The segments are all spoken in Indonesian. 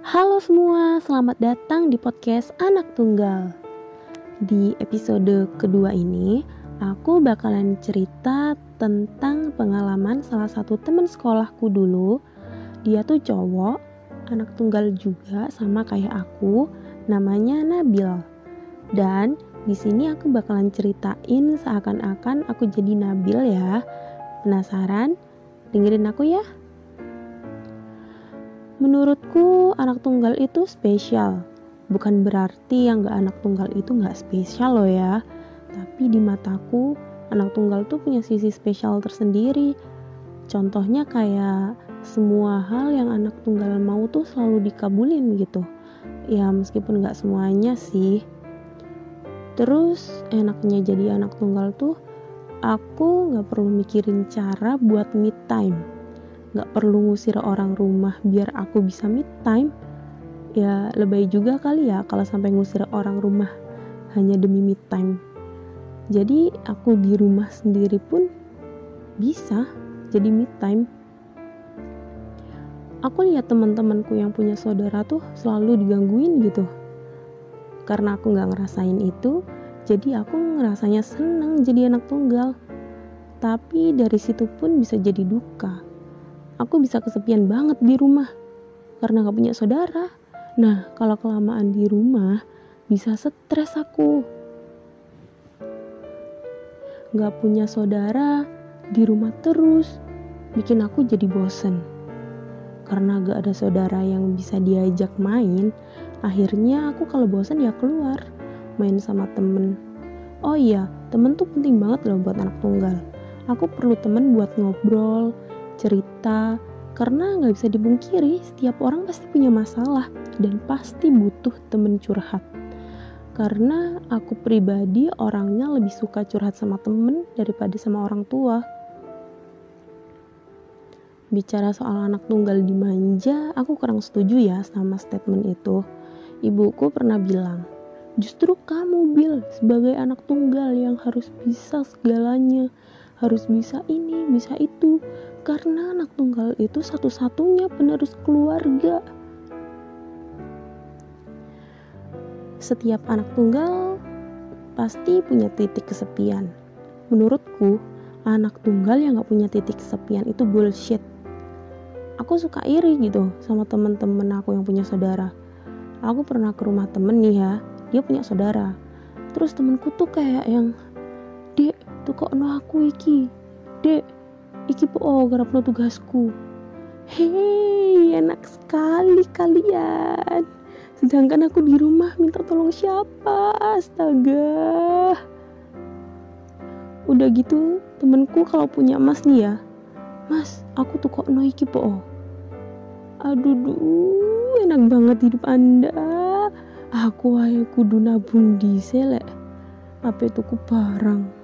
Halo semua, selamat datang di podcast Anak Tunggal. Di episode kedua ini, aku bakalan cerita tentang pengalaman salah satu teman sekolahku dulu. Dia tuh cowok, anak tunggal juga sama kayak aku, namanya Nabil. Dan di sini aku bakalan ceritain seakan-akan aku jadi Nabil ya. Penasaran? Dengerin aku ya. Menurutku anak tunggal itu spesial. Bukan berarti yang gak anak tunggal itu gak spesial loh ya. Tapi di mataku anak tunggal tuh punya sisi spesial tersendiri. Contohnya kayak semua hal yang anak tunggal mau tuh selalu dikabulin gitu. Ya meskipun gak semuanya sih. Terus enaknya jadi anak tunggal tuh aku gak perlu mikirin cara buat me time nggak perlu ngusir orang rumah biar aku bisa meet time. Ya lebay juga kali ya kalau sampai ngusir orang rumah hanya demi meet time. Jadi aku di rumah sendiri pun bisa jadi meet time. Aku lihat teman-temanku yang punya saudara tuh selalu digangguin gitu. Karena aku nggak ngerasain itu jadi aku ngerasanya seneng jadi anak tunggal. Tapi dari situ pun bisa jadi duka aku bisa kesepian banget di rumah karena gak punya saudara. Nah, kalau kelamaan di rumah, bisa stres aku. Gak punya saudara, di rumah terus, bikin aku jadi bosen. Karena gak ada saudara yang bisa diajak main, akhirnya aku kalau bosen ya keluar, main sama temen. Oh iya, temen tuh penting banget loh buat anak tunggal. Aku perlu temen buat ngobrol, cerita, karena nggak bisa dibungkiri setiap orang pasti punya masalah dan pasti butuh temen curhat. Karena aku pribadi orangnya lebih suka curhat sama temen daripada sama orang tua. Bicara soal anak tunggal dimanja, aku kurang setuju ya sama statement itu. Ibuku pernah bilang, justru kamu Bill sebagai anak tunggal yang harus bisa segalanya, harus bisa ini, bisa itu, karena anak tunggal itu satu-satunya penerus keluarga. Setiap anak tunggal pasti punya titik kesepian. Menurutku, anak tunggal yang gak punya titik kesepian itu bullshit. Aku suka iri gitu sama temen-temen aku yang punya saudara. Aku pernah ke rumah temen nih ya, dia punya saudara. Terus temenku tuh kayak yang, Dek, tuh kok no aku iki. Dek, iki po oh, garap no tugasku. Hei enak sekali kalian. Sedangkan aku di rumah minta tolong siapa? Astaga. Udah gitu temenku kalau punya emas nih ya. Mas aku tuh kok no iki po oh. aduh duh, enak banget hidup anda. Aku ayo kudu nabung di selek apa itu ku barang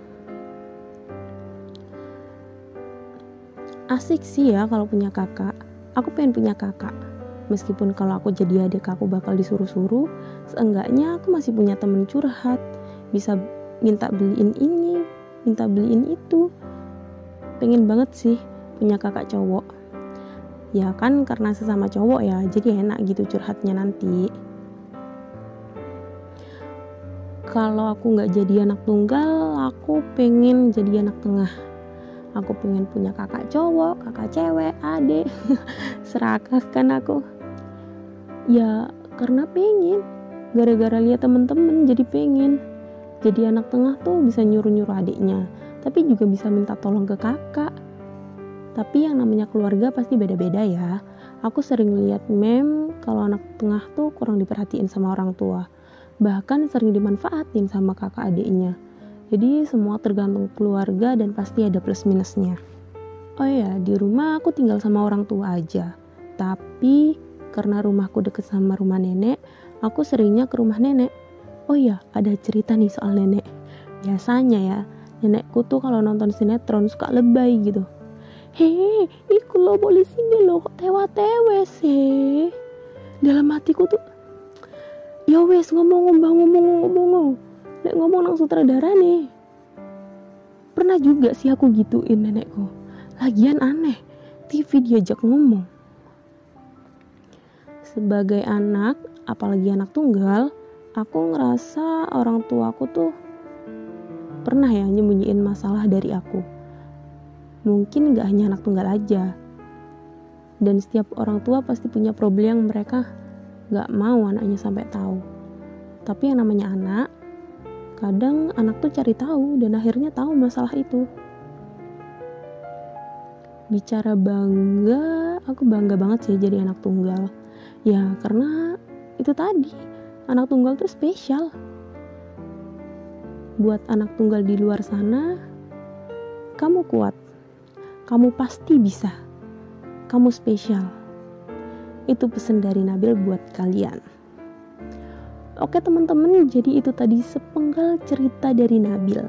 asik sih ya kalau punya kakak. Aku pengen punya kakak. Meskipun kalau aku jadi adik aku bakal disuruh-suruh seenggaknya aku masih punya temen curhat. Bisa minta beliin ini minta beliin itu. Pengen banget sih punya kakak cowok. Ya kan karena sesama cowok ya jadi enak gitu curhatnya nanti. Kalau aku nggak jadi anak tunggal aku pengen jadi anak tengah aku pengen punya kakak cowok kakak cewek adik. Serakah kan aku. Ya karena pengen. Gara-gara lihat temen-temen jadi pengen. Jadi anak tengah tuh bisa nyuruh-nyuruh adiknya tapi juga bisa minta tolong ke kakak. Tapi yang namanya keluarga pasti beda-beda ya. Aku sering lihat meme kalau anak tengah tuh kurang diperhatiin sama orang tua. Bahkan sering dimanfaatin sama kakak adiknya jadi semua tergantung keluarga dan pasti ada plus minusnya. Oh ya, di rumah aku tinggal sama orang tua aja. Tapi karena rumahku deket sama rumah nenek, aku seringnya ke rumah nenek. Oh ya, ada cerita nih soal nenek. Biasanya ya, nenekku tuh kalau nonton sinetron suka lebay gitu. Hei, iku lo boleh sini lo kok tewa-tewe sih. Dalam hatiku tuh, ya wes ngomong ngomong ngomong ngomong ngomong Nang sutradara nih. Pernah juga sih aku gituin nenekku. Lagian aneh, TV diajak ngomong. sebagai anak apalagi anak tunggal aku ngerasa orang tuaku tuh pernah ya nyembunyiin masalah dari aku mungkin gak hanya anak tunggal aja dan setiap orang tua pasti punya problem yang mereka gak mau anaknya sampai tahu tapi yang namanya anak kadang anak tuh cari tahu dan akhirnya tahu masalah itu. Bicara bangga aku bangga banget sih jadi anak tunggal. Ya karena itu tadi anak tunggal tuh spesial. Buat anak tunggal di luar sana kamu kuat. Kamu pasti bisa. Kamu spesial. Itu pesan dari Nabil buat kalian Oke teman-teman, jadi itu tadi sepenggal cerita dari Nabil.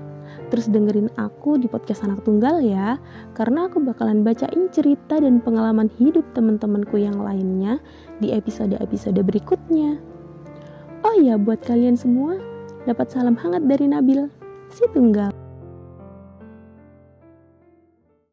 Terus dengerin aku di podcast anak tunggal ya, karena aku bakalan bacain cerita dan pengalaman hidup teman-temanku yang lainnya di episode-episode berikutnya. Oh iya, buat kalian semua, dapat salam hangat dari Nabil, si tunggal.